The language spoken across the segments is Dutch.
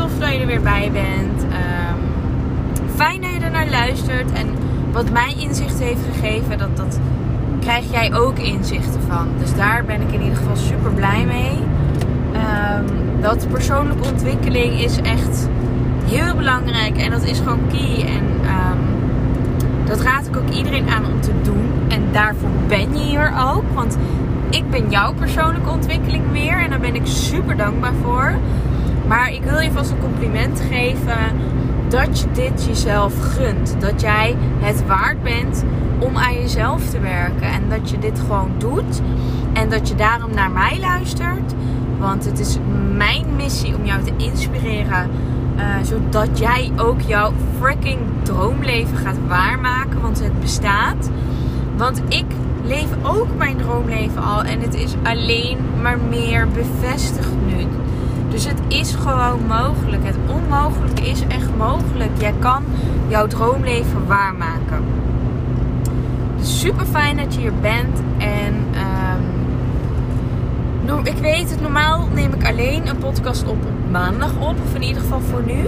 tof dat je er weer bij bent. fijn dat je er naar luistert. En wat mij inzicht heeft gegeven, dat, dat krijg jij ook inzichten van. Dus daar ben ik in ieder geval super blij mee. Um, dat persoonlijke ontwikkeling is echt heel belangrijk en dat is gewoon key. En um, dat raad ik ook iedereen aan om te doen. En daarvoor ben je hier ook. Want ik ben jouw persoonlijke ontwikkeling meer en daar ben ik super dankbaar voor. Maar ik wil je vast een compliment geven dat je dit jezelf gunt. Dat jij het waard bent om aan jezelf te werken. En dat je dit gewoon doet. En dat je daarom naar mij luistert. Want het is mijn missie om jou te inspireren. Uh, zodat jij ook jouw freaking droomleven gaat waarmaken. Want het bestaat. Want ik leef ook mijn droomleven al. En het is alleen maar meer bevestigd nu. Dus het is gewoon mogelijk. Het onmogelijke is echt mogelijk. Jij kan jouw droomleven waarmaken. Dus super fijn dat je hier bent. En um, ik weet het, normaal neem ik alleen een podcast op op maandag op. Of in ieder geval voor nu.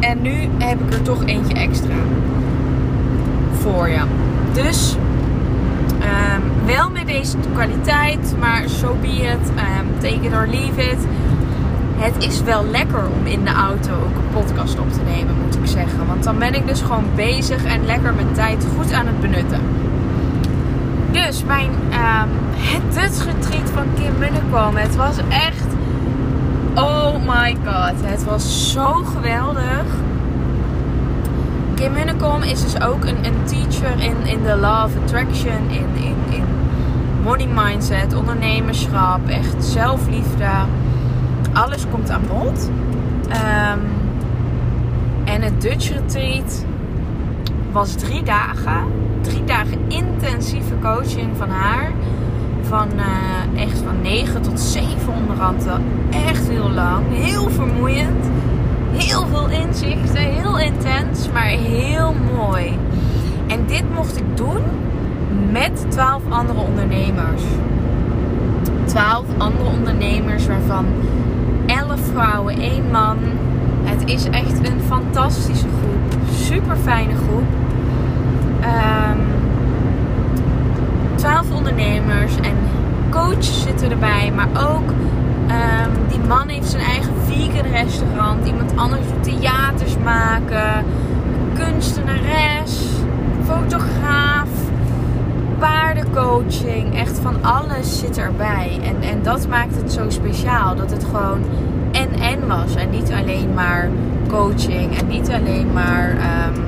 En nu heb ik er toch eentje extra voor je. Dus um, wel met deze kwaliteit, maar so be it. Um, take it or leave it het is wel lekker om in de auto ook een podcast op te nemen, moet ik zeggen. Want dan ben ik dus gewoon bezig en lekker mijn tijd goed aan het benutten. Dus mijn, um, het retreat van Kim Munnekom. Het was echt, oh my god. Het was zo geweldig. Kim Munnekom is dus ook een, een teacher in, in de law of attraction, in, in, in money mindset, ondernemerschap, echt zelfliefde alles komt aan bod. Um, en het Dutch Retreat was drie dagen. Drie dagen intensieve coaching van haar. Van uh, echt van 9 tot 7 onderhanden. Echt heel lang. Heel vermoeiend. Heel veel inzichten. Heel intens. Maar heel mooi. En dit mocht ik doen met 12 andere ondernemers. 12 andere ondernemers waarvan 11 vrouwen, één man. Het is echt een fantastische groep. Super fijne groep. Um, ehm, 12 ondernemers en coaches zitten erbij. Maar ook um, die man heeft zijn eigen vegan restaurant. Iemand anders doet theaters maken. Kunstenares. Fotograaf paardencoaching, echt van alles zit erbij. En, en dat maakt het zo speciaal. Dat het gewoon en en was. En niet alleen maar coaching en niet alleen maar um,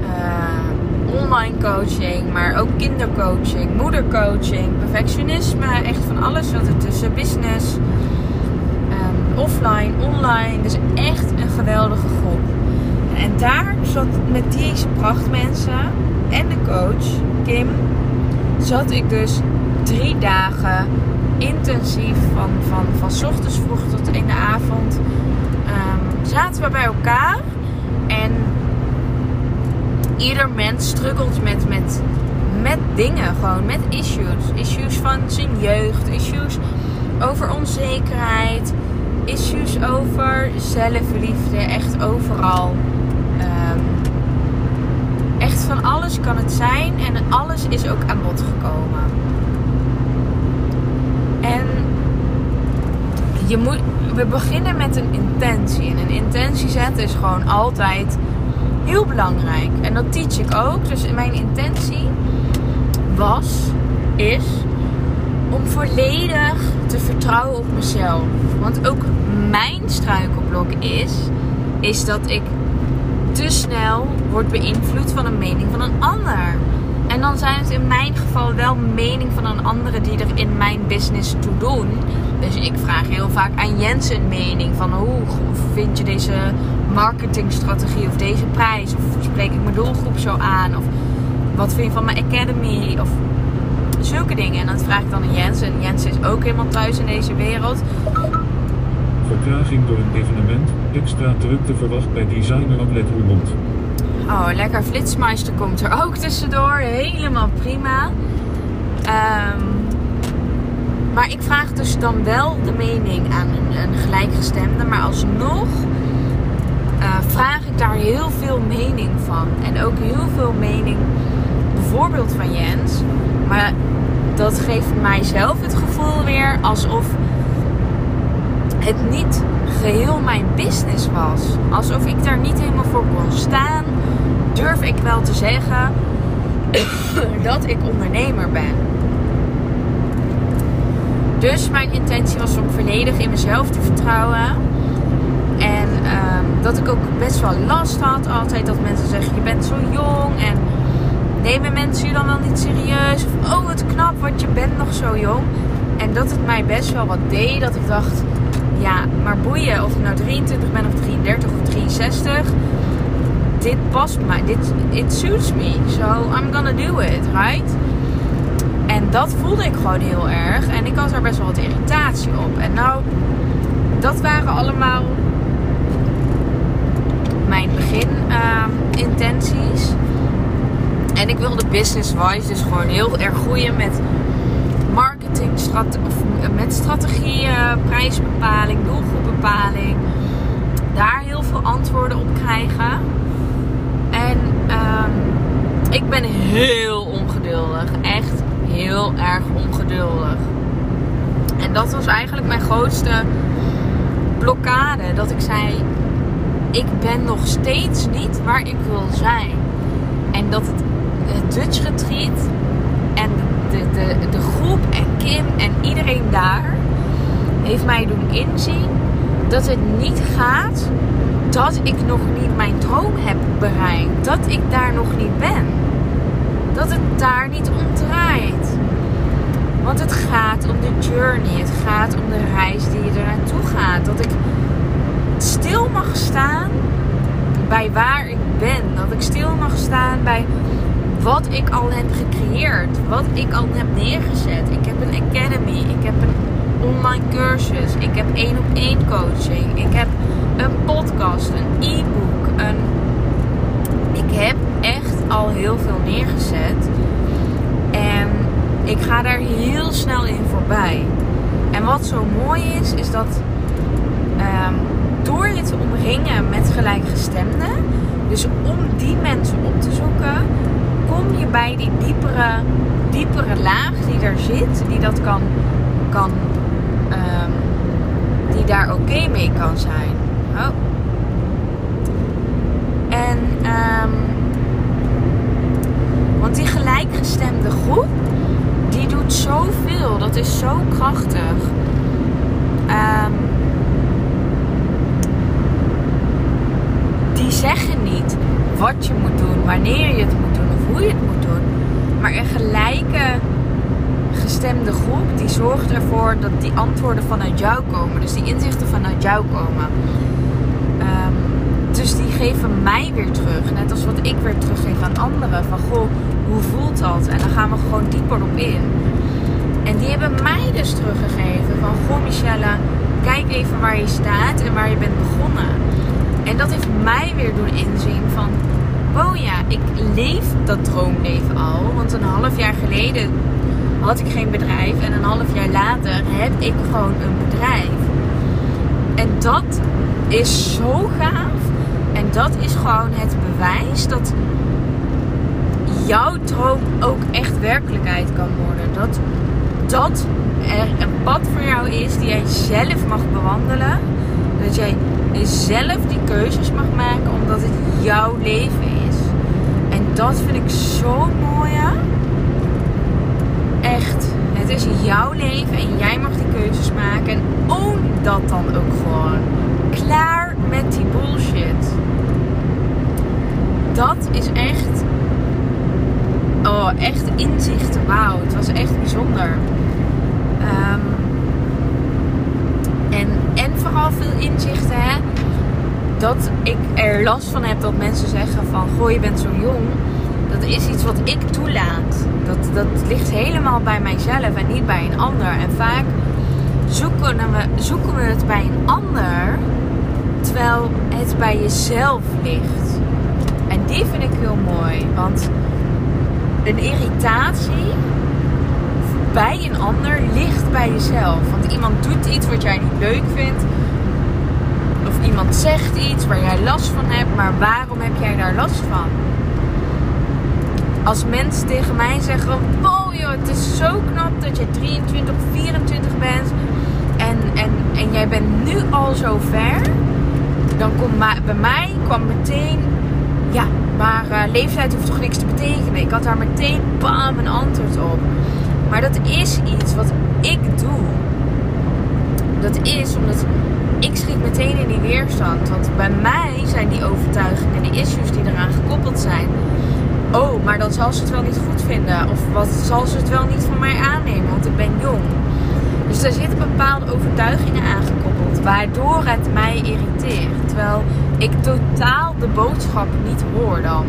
uh, online coaching, maar ook kindercoaching, moedercoaching, perfectionisme, echt van alles wat ertussen, business, um, offline, online. Dus echt een geweldige groep. En daar zat met deze prachtmensen en de coach, Kim, zat ik dus drie dagen intensief van, van, van ochtends vroeg tot in de avond. Um, zaten we bij elkaar en ieder mens struggelt met, met, met dingen, gewoon met issues. Issues van zijn jeugd, issues over onzekerheid, issues over zelfliefde, echt overal echt van alles kan het zijn en alles is ook aan bod gekomen. En je moet, we beginnen met een intentie. En een intentie zetten is gewoon altijd heel belangrijk. En dat teach ik ook. Dus mijn intentie was, is om volledig te vertrouwen op mezelf. Want ook mijn struikelblok is, is dat ik te snel wordt beïnvloed van een mening van een ander. En dan zijn het in mijn geval wel mening van een andere die er in mijn business toe doen. Dus ik vraag heel vaak aan Jens een mening van hoe vind je deze marketingstrategie of deze prijs? Of spreek ik mijn doelgroep zo aan? Of wat vind je van mijn academy? Of zulke dingen. En dat vraag ik dan aan Jens. En Jens is ook helemaal thuis in deze wereld. Vertraging door een evenement. Extra drukte verwacht bij designer Outlet Roermond. Oh, lekker flitsmeister komt er ook tussendoor. Helemaal prima. Ehm, maar ik vraag dus dan wel de mening aan een, een gelijkgestemde. Maar alsnog uh, vraag ik daar heel veel mening van. En ook heel veel mening bijvoorbeeld van Jens. Maar dat geeft mijzelf het gevoel weer alsof het niet geheel mijn business was. Alsof ik daar niet helemaal voor kon staan. Durf ik wel te zeggen dat ik ondernemer ben. Dus mijn intentie was om volledig in mezelf te vertrouwen. En ehm, dat ik ook best wel last had altijd dat mensen zeggen: Je bent zo jong. En nemen mensen je dan wel niet serieus? Of oh, wat knap, want je bent nog zo jong. En dat het mij best wel wat deed. Dat ik dacht: Ja, maar boeien of ik nou 23 ben of 33 of 63. Dit past mij. Dit, it suits me. So I'm gonna do it, right? En dat voelde ik gewoon heel erg. En ik had daar best wel wat irritatie op. En nou, dat waren allemaal mijn begin uh, intenties. En ik wilde business-wise dus gewoon heel erg groeien met of met strategieën, prijsbepaling, doelgroepbepaling. Daar heel veel antwoorden op krijgen. En um, ik ben heel ongeduldig. Echt heel erg ongeduldig. En dat was eigenlijk mijn grootste blokkade. Dat ik zei: Ik ben nog steeds niet waar ik wil zijn. En dat het, het Dutch Retreat en de, de, de, groep en Kim en iedereen daar heeft mij doen inzien dat het niet gaat dat ik nog niet mijn droom heb bereikt. Dat ik daar nog niet ben dat het daar niet om draait. Want het gaat om de journey. Het gaat om de reis die je er naartoe gaat. Dat ik stil mag staan bij waar ik ben. Dat ik stil mag staan bij wat ik al heb gecreëerd. Wat ik al heb neergezet. Ik heb een academy. Ik heb een online cursus. Ik heb één op één coaching. Ik heb een podcast, een e-book, een ik heb echt al heel veel neergezet. En ik ga daar heel snel in voorbij. En wat zo mooi is, is dat um, door je te omringen met gelijkgestemden, dus om die mensen op te zoeken, kom je bij die diepere, diepere laag die er zit, die dat kan, kan die daar oké mee kan zijn. Oh. En um, want die gelijkgestemde groep, die doet zoveel. Dat is zo krachtig. Um, die zeggen niet wat je moet doen, wanneer je het moet doen of hoe je het moet doen. Maar een gelijke gestemde groep die zorgt ervoor dat die antwoorden vanuit jou komen. Dus die inzichten vanuit jou komen. Dus die geven mij weer terug. Net als wat ik weer teruggeef aan anderen. Van goh, hoe voelt dat? En dan gaan we gewoon dieper op in. En die hebben mij dus teruggegeven van goh Michelle, kijk even waar je staat en waar je bent begonnen. En dat heeft mij weer doen inzien van oh ja, ik leef dat droomleven al. Want een half jaar geleden had ik geen bedrijf en een half jaar later heb ik gewoon een bedrijf. En dat is zo gaaf. En dat is gewoon het bewijs dat jouw droom ook echt werkelijkheid kan worden. Dat, dat er een pad voor jou is die jij zelf mag bewandelen. Dat jij zelf die keuzes mag maken omdat het jouw leven is. En dat vind ik zo mooi. Echt. Het is jouw leven en jij mag die keuzes maken. En own dat dan ook gewoon. Klaar met die bullshit dat is echt. Oh, echt inzichten. Wauw, het was echt bijzonder. Ehm, en, en vooral veel inzichten, hè. Dat ik er last van heb dat mensen zeggen van... Goh, je bent zo jong. Dat is iets wat ik toelaat. Dat, dat ligt helemaal bij mijzelf en niet bij een ander. En vaak zoeken we, zoeken we het bij een ander... Terwijl het bij jezelf ligt. En die vind ik heel mooi. Want een irritatie bij een ander ligt bij jezelf. Want iemand doet iets wat jij niet leuk vindt. Of iemand zegt iets waar jij last van hebt. Maar waarom heb jij daar last van? Als mensen tegen mij zeggen: Wow, joh, het is zo knap dat je 23 of 24 bent. En, en, en jij bent nu al zo ver. Dan komt bij mij kwam meteen ja, maar uh, leeftijd hoeft toch niks te betekenen. Ik had daar meteen bam een antwoord op. Maar dat is iets wat ik doe. Dat is omdat ik schiet meteen in die weerstand. Want bij mij zijn die overtuigingen, die issues die eraan gekoppeld zijn. Oh, maar dan zal ze het wel niet goed vinden. Of wat zal ze het wel niet van mij aannemen, want ik ben jong. Dus daar zitten bepaalde overtuigingen aangekoppeld, waardoor het mij irriteert. Terwijl ik totaal de boodschap niet hoor dan.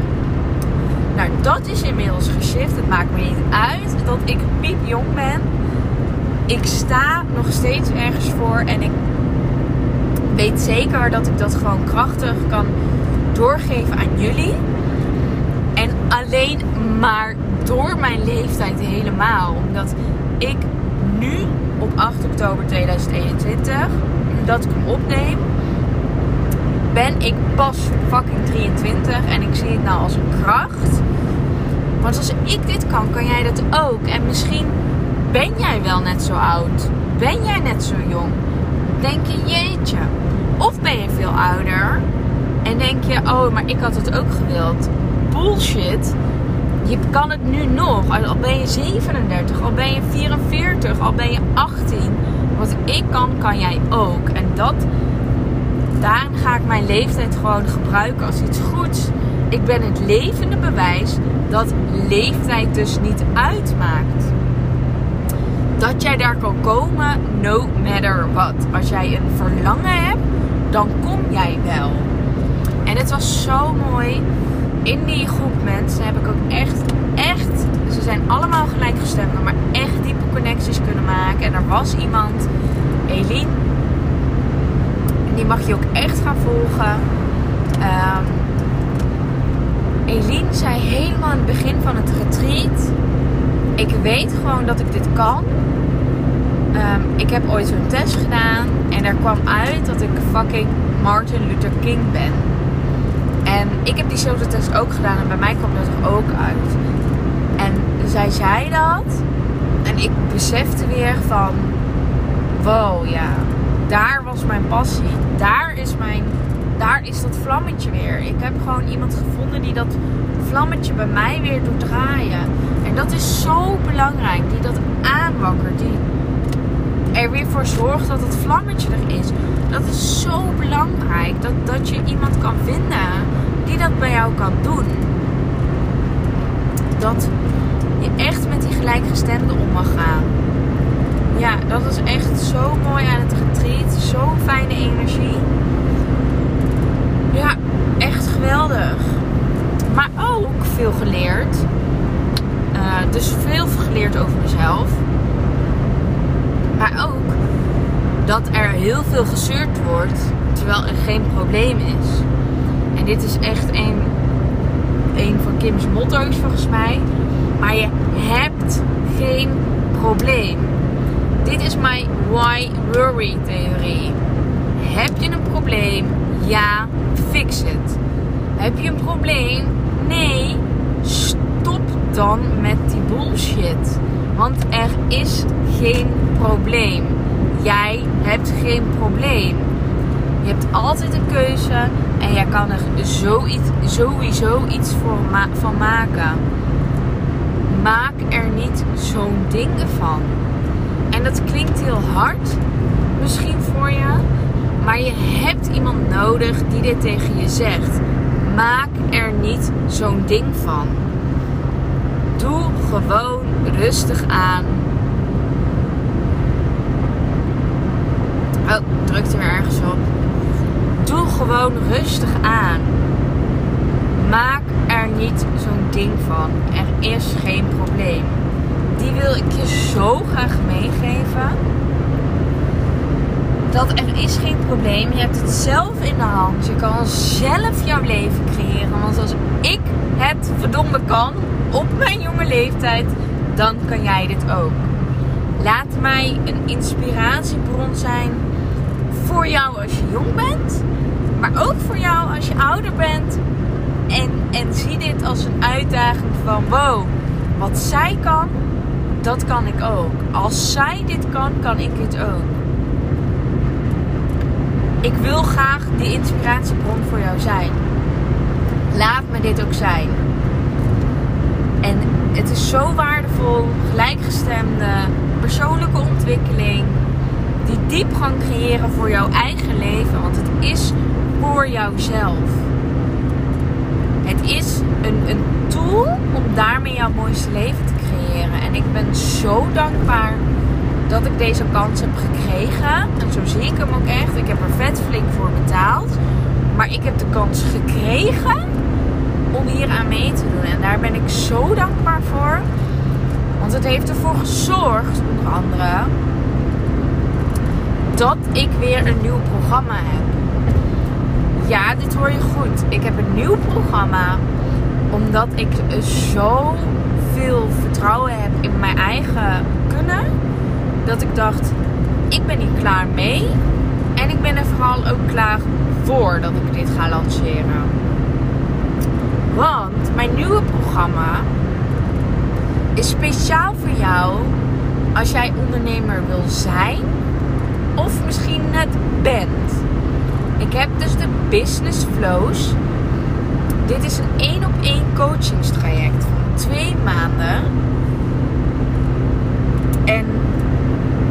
Nou, dat is inmiddels geshift. Het maakt me niet uit dat ik piepjong ben. Ik sta nog steeds ergens voor en ik weet zeker dat ik dat gewoon krachtig kan doorgeven aan jullie. En alleen maar door mijn leeftijd helemaal. Omdat ik nu op 8 oktober 2021, dat ik hem opneem, ben ik pas fucking 23 en ik zie het nou als een kracht. Want als ik dit kan, kan jij dat ook. En misschien ben jij wel net zo oud. Ben jij net zo jong? Denk je, jeetje. Of ben je veel ouder en denk je, oh, maar ik had het ook gewild. Bullshit. Je kan het nu nog. Al ben je 37, al ben je 44, al ben je 18. Wat ik kan, kan jij ook. En dat daarin ga ik mijn leeftijd gewoon gebruiken als iets goeds. Ik ben het levende bewijs dat leeftijd dus niet uitmaakt. Dat jij daar kan komen, no matter what. Als jij een verlangen hebt, dan kom jij wel. En het was zo mooi. In die groep mensen heb ik ook echt, echt, ze zijn allemaal gelijkgestemd, maar echt diepe connecties kunnen maken. En er was iemand, Eline, die mag je ook echt gaan volgen. Um, Eline zei helemaal in het begin van het retreat. Ik weet gewoon dat ik dit kan. Um, ik heb ooit zo'n test gedaan. En er kwam uit dat ik fucking Martin Luther King ben. En ik heb diezelfde test ook gedaan. En bij mij kwam dat er ook uit. En zij zei dat. En ik besefte weer van... Wow, ja daar was mijn passie. Daar is mijn. Daar is dat vlammetje weer. Ik heb gewoon iemand gevonden die dat vlammetje bij mij weer doet draaien. En dat is zo belangrijk. Die dat aanwakkert. Die er weer voor zorgt dat het vlammetje er is. Dat is zo belangrijk. Dat, dat je iemand kan vinden die dat bij jou kan doen. Dat je echt met die gelijkgestemde om mag gaan ja, dat is echt zo mooi aan het retreat. Zo'n fijne energie. Ja, echt geweldig. Maar ook veel geleerd. Uh, dus veel geleerd over mezelf. Maar ook dat er heel veel gezeurd wordt terwijl er geen probleem is. En dit is echt een, een van Kim's motto's volgens mij. Maar je hebt geen probleem. Dit is mijn why worry theorie. Heb je een probleem? Ja, fix het. Heb je een probleem? Nee, stop dan met die bullshit. Want er is geen probleem. Jij hebt geen probleem. Je hebt altijd een keuze en jij kan er zoiets, sowieso iets voor van maken. Maak er niet zo'n ding van. En dat klinkt heel hard, misschien voor je. Maar je hebt iemand nodig die dit tegen je zegt. Maak er niet zo'n ding van. Doe gewoon rustig aan. Oh, drukt er weer ergens op. Gewoon rustig aan. Maak er niet zo'n ding van. Er is geen probleem. Die wil ik je zo graag meegeven. Dat er is geen probleem. Je hebt het zelf in de hand. Je kan zelf jouw leven creëren. Want als ik het verdomme kan op mijn jonge leeftijd, dan kan jij dit ook. Laat mij een inspiratiebron zijn voor jou als je jong bent, maar ook voor jou als je ouder bent. En, en zie dit als een uitdaging van wow, wat zij kan, dat kan ik ook. Als zij dit kan, kan ik dit ook. Ik wil graag die inspiratiebron voor jou zijn. Laat me dit ook zijn. En het is zo waardevol, gelijkgestemde, persoonlijke ontwikkeling, die diepgang creëren voor jouw eigen leven, want het is voor jouzelf. Het is een, een tool om daarmee jouw mooiste leven te creëren. En ik ben zo dankbaar dat ik deze kans heb gekregen. En zo zie ik hem ook echt. Ik heb er vet flink voor betaald. Maar ik heb de kans gekregen om hier aan mee te doen. En daar ben ik zo dankbaar voor. Want het heeft ervoor gezorgd, onder andere, dat ik weer een nieuw programma heb. Ja, dit hoor je goed. Ik heb een nieuw programma omdat ik zo veel vertrouwen heb in mijn eigen kunnen. Dat ik dacht, ik ben hier klaar mee. En ik ben er vooral ook klaar voor dat ik dit ga lanceren. Want mijn nieuwe programma is speciaal voor jou als jij ondernemer wil zijn of misschien net bent. Ik heb dus de Business Flows. Dit is een één op één coachingstraject van twee maanden. En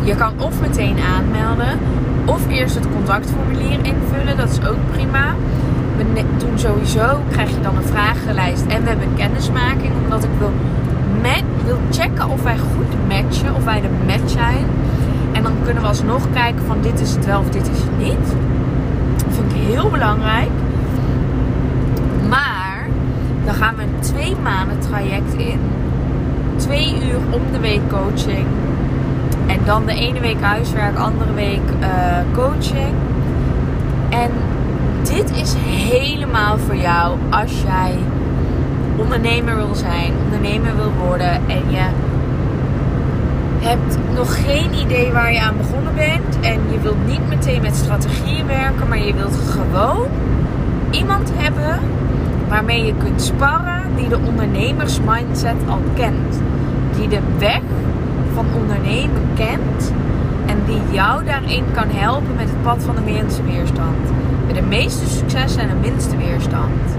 je kan of meteen aanmelden of eerst het contactformulier invullen. Dat is ook prima. We doen sowieso, krijg je dan een vragenlijst en we hebben een kennismaking. Omdat ik wil, wil checken of wij goed matchen, of wij de match zijn. En dan kunnen we alsnog kijken van dit is het wel of dit is het niet. Vind ik heel belangrijk. Maar dan gaan we een twee maanden traject in. Twee uur om de week coaching. En dan de ene week huiswerk, andere week uh, coaching. En dit is helemaal voor jou als jij ondernemer wil zijn, ondernemer wil worden en je hebt nog geen idee waar je aan begonnen bent en je wilt niet meteen met strategieën werken, maar je wilt gewoon iemand hebben waarmee je kunt sparren die de ondernemersmindset al kent, die de weg van ondernemen kent en die jou daarin kan helpen met het pad van de minste weerstand. Met de meeste succes en de minste weerstand.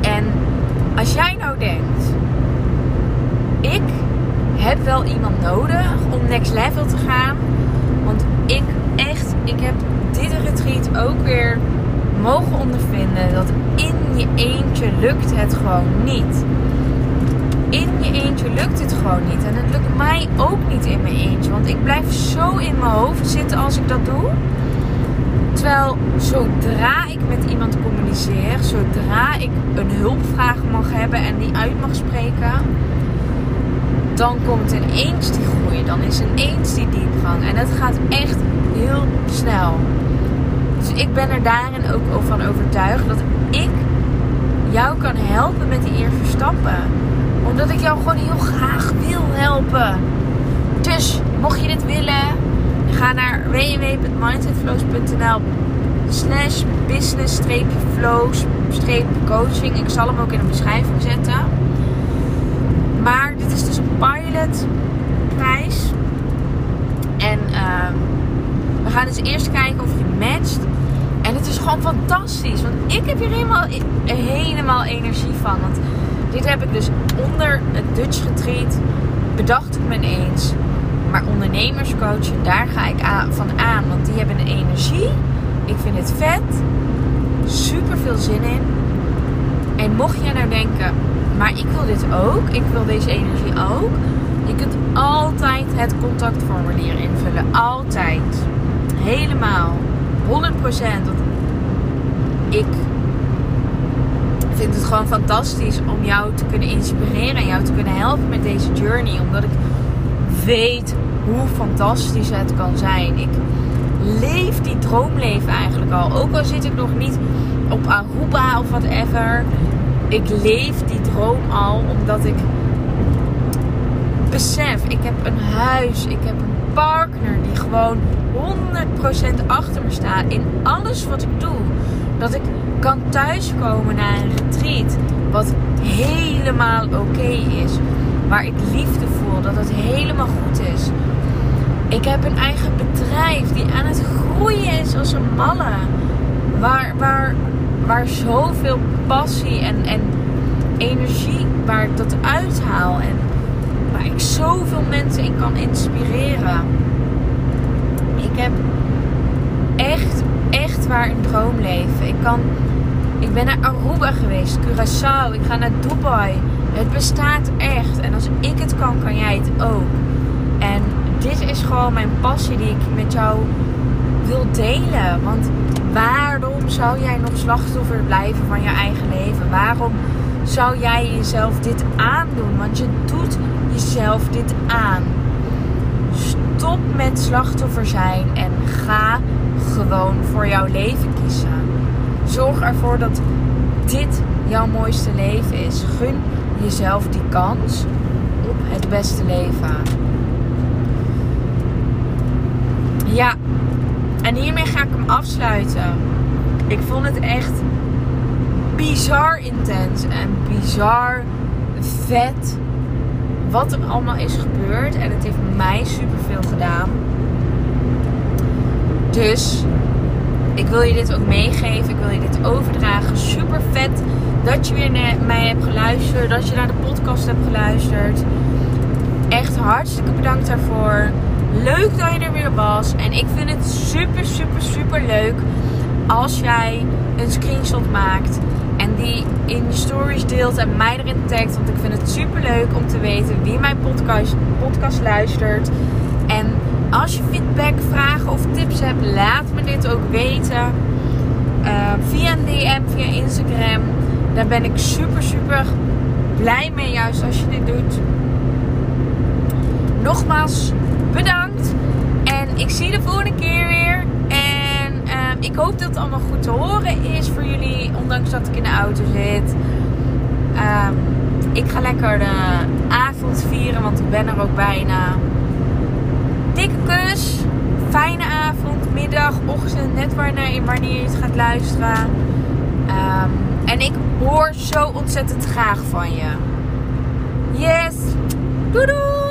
En als jij nou denkt, ik heb wel iemand nodig om next level te gaan. Want ik echt, ik heb dit retreat ook weer mogen ondervinden dat in je eentje lukt het gewoon niet. In je eentje lukt het gewoon niet. En het lukt mij ook niet in mijn eentje. Want ik blijf zo in mijn hoofd zitten als ik dat doe. Terwijl zodra ik met iemand communiceer, zodra ik een hulpvraag mag hebben en die uit mag spreken, dan komt ineens die groei. Dan is ineens die diepgang. En dat gaat echt heel snel. Dus ik ben er daarin ook van overtuigd dat ik jou kan helpen met die eerste stappen. Omdat ik jou gewoon heel graag wil helpen. Dus mocht je dit willen, ga naar www.mindsetflows.nl slash business-flows coaching. Ik zal hem ook in de beschrijving zetten. Dit is dus een pilotprijs. En uh, we gaan dus eerst kijken of je matcht. En het is gewoon fantastisch. Want ik heb hier helemaal, helemaal energie van. Want dit heb ik dus onder het Dutch Retreat bedacht ik me ineens. Maar ondernemerscoachen, daar ga ik van aan. Want die hebben energie. Ik vind het vet. Super veel zin in. En mocht jij nou denken, maar ik wil dit ook, ik wil deze energie ook. Je kunt altijd het contactformulier invullen. Altijd. Helemaal. 100%. Want ik vind het gewoon fantastisch om jou te kunnen inspireren en jou te kunnen helpen met deze journey. Omdat ik weet hoe fantastisch het kan zijn. Ik leef die droomleven eigenlijk al. Ook al zit ik nog niet op Aruba of whatever. Ik leef die droom al omdat ik besef, ik heb een huis, ik heb een partner die gewoon 100% achter me staat in alles wat ik doe. Dat ik kan thuiskomen na een retreat wat helemaal oké is. Waar ik liefde voel, dat het helemaal goed is. Ik heb een eigen bedrijf die aan het groeien is als een malle. Waar, waar, waar zoveel passie en, en energie, waar ik dat uithaal. En waar ik zoveel mensen in kan inspireren. Ik heb echt, echt waar een droomleven. Ik kan ik ben naar Aruba geweest, Curaçao, ik ga naar Dubai. Het bestaat echt. En als ik het kan, kan jij het ook. En dit is gewoon mijn passie die ik met jou wil delen. Want waarom zou jij nog slachtoffer blijven van je eigen leven? Waarom zou jij jezelf dit aandoen? Want je doet jezelf dit aan. Stop met slachtoffer zijn en ga gewoon voor jouw leven kiezen. Zorg ervoor dat dit jouw mooiste leven is. Gun jezelf die kans op het beste leven. Ja, en hiermee ga ik hem afsluiten. Ik vond het echt bizar intens en bizar vet wat er allemaal is gebeurd. En het heeft mij super veel gedaan. Dus ik wil je dit ook meegeven. Ik wil je dit overdragen. Super vet dat je weer naar mij hebt geluisterd. Dat je naar de podcast hebt geluisterd. Echt hartstikke bedankt daarvoor. Leuk dat je er weer was. En ik vind het super, super, super leuk als jij een screenshot maakt. En die in je stories deelt en mij erin tagt. Want ik vind het super leuk om te weten wie mijn podcast, podcast luistert. En als je feedback, vragen of tips hebt, laat me dit ook weten. Uh, via een DM, via Instagram. Daar ben ik super, super blij mee, juist als je dit doet. Nogmaals, bedankt. En ik zie de volgende keer weer. En uh, ik hoop dat het allemaal goed te horen is voor jullie. Ondanks dat ik in de auto zit. Uh, ik ga lekker de avond vieren, want ik ben er ook bijna. Dikke kus. Fijne avond, middag, ochtend. Net wanneer, wanneer je het gaat luisteren. Um, en ik hoor zo ontzettend graag van je. Yes. Doei doei.